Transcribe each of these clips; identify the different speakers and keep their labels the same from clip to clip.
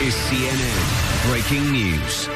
Speaker 1: is CNN Breaking News.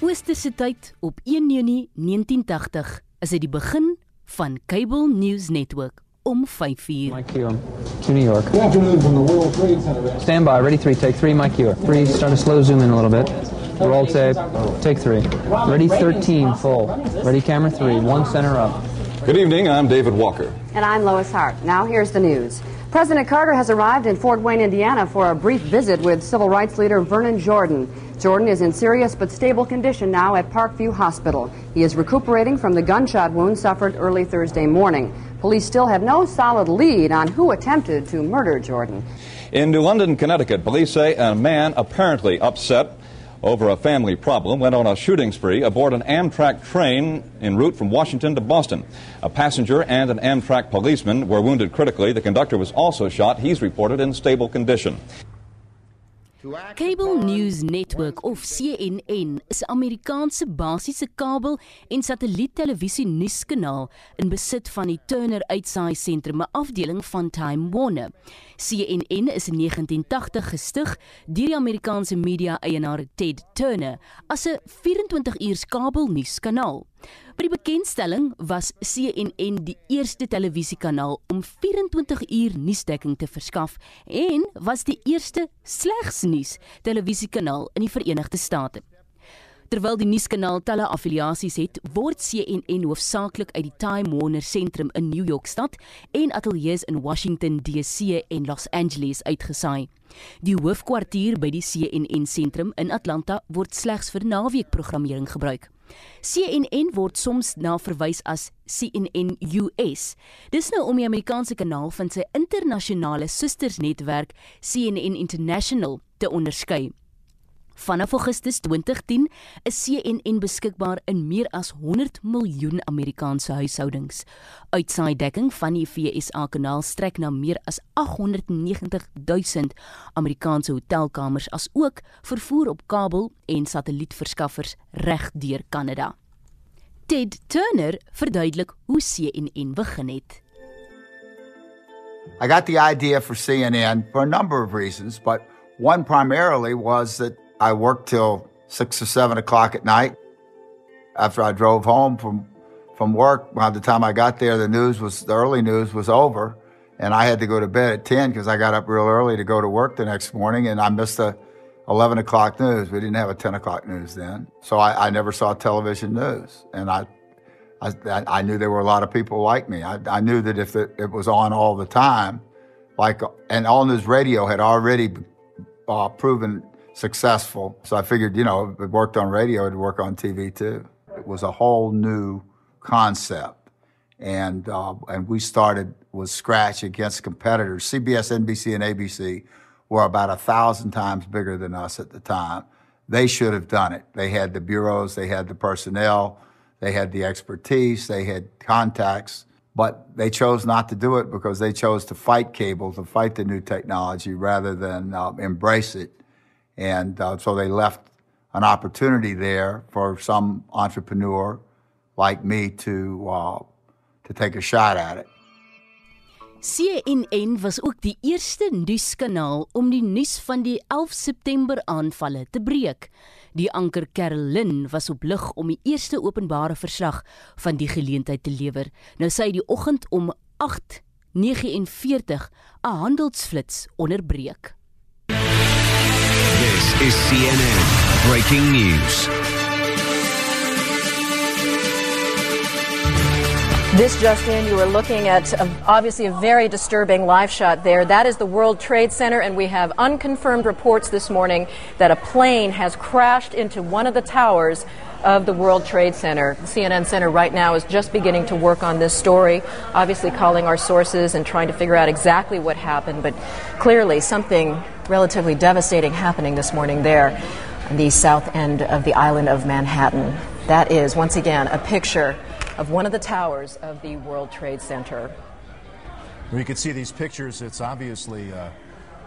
Speaker 2: Oosterse tyd op 1 Junie 1980 is dit die begin van Cable News Network om 5uur.
Speaker 3: Mike Q to New York.
Speaker 4: Good afternoon from the World Trade Center.
Speaker 3: Stand by. Ready three. Take three. Mike Q. Three. Start to slow zoom in a little bit. Roll tape. Take three. Ready 13. Full. Ready camera three. One center up.
Speaker 5: Good evening, I'm David Walker.
Speaker 6: And I'm Lois Hart. Now here's the news. President Carter has arrived in Fort Wayne, Indiana for a brief visit with civil rights leader Vernon Jordan. Jordan is in serious but stable condition now at Parkview Hospital. He is recuperating from the gunshot wound suffered early Thursday morning. Police still have no solid lead on who attempted to murder Jordan.
Speaker 5: In New London, Connecticut, police say a man apparently upset over a family problem went on a shooting spree aboard an Amtrak train en route from Washington to Boston. A passenger and an Amtrak policeman were wounded critically. The conductor was also shot. He's reported in stable condition.
Speaker 2: Cable News Network of CNN is 'n Amerikaanse basiese kabel- en satelliettelevisie nuuskanaal in besit van die Turner Uitsaai Sentrum, 'n afdeling van Time Warner. CNN is in 1980 gestig deur die Amerikaanse media-eienaar Ted Turner as 'n 24-uurs kabelnuuskanaal. By die bekendstelling was CNN die eerste televisiekanaal om 24 uur nuusdekking te verskaf en was die eerste slegs nuus televisiekanaal in die Verenigde State. Terwyl die nuuskanaal talle affiliasies het, word CNN hoofsaaklik uit die Time Warner sentrum in New York stad en ateljee's in Washington DC en Los Angeles uitgesaai. Die hoofkwartier by die CNN sentrum in Atlanta word slegs vir naweekprogrammering gebruik. CNN word soms na verwys as CNN US. Dis nou om die Amerikaanse kanaal van sy internasionale sustersnetwerk CNN International te onderskei. Vanaf Augustus 2010 is CNN beskikbaar in meer as 100 miljoen Amerikaanse huishoudings. Uitsaai dekking van die FSA kanaal strek na meer as 890 000 Amerikaanse hotelkamers as ook vervoer op kabel en satellietverskaffers reg deur Kanada. Ted Turner verduidelik hoe CNN begin het.
Speaker 7: I got the idea for CNN for a number of reasons, but one primarily was that I worked till six or seven o'clock at night. After I drove home from from work, by the time I got there, the news was the early news was over, and I had to go to bed at ten because I got up real early to go to work the next morning, and I missed the eleven o'clock news. We didn't have a ten o'clock news then, so I, I never saw television news, and I. I, I knew there were a lot of people like me. I, I knew that if it, it was on all the time, like, and all news radio had already uh, proven successful. So I figured, you know, if it worked on radio, it'd work on TV too. It was a whole new concept. And, uh, and we started with scratch against competitors. CBS, NBC, and ABC were about a thousand times bigger than us at the time. They should have done it. They had the bureaus, they had the personnel, they had the expertise, they had contacts, but they chose not to do it because they chose to fight cable, to fight the new technology rather than uh, embrace it. And uh, so they left an opportunity there for some entrepreneur like me to, uh, to take a shot at it.
Speaker 2: CNN was ook die eerste nuuskanaal om die nuus van die 11 September aanvalle te breek. Die anker Carolyn was op lig om die eerste openbare verslag van die geleentheid te lewer. Nou sy die oggend om 8:49 'n handelsflits onderbreek.
Speaker 1: This is CNN Breaking News.
Speaker 8: This just in, you are looking at a, obviously a very disturbing live shot there. That is the World Trade Center, and we have unconfirmed reports this morning that a plane has crashed into one of the towers of the World Trade Center. The CNN Center right now is just beginning to work on this story, obviously calling our sources and trying to figure out exactly what happened, but clearly something relatively devastating happening this morning there on the south end of the island of Manhattan. That is, once again, a picture of one of the towers of the World Trade Center.
Speaker 9: We can see these pictures. It's obviously uh,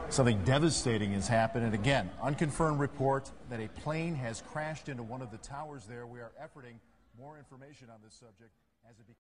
Speaker 9: something devastating has happened. And again, unconfirmed report that a plane has crashed into one of the towers there. We are efforting more information on this subject as it becomes.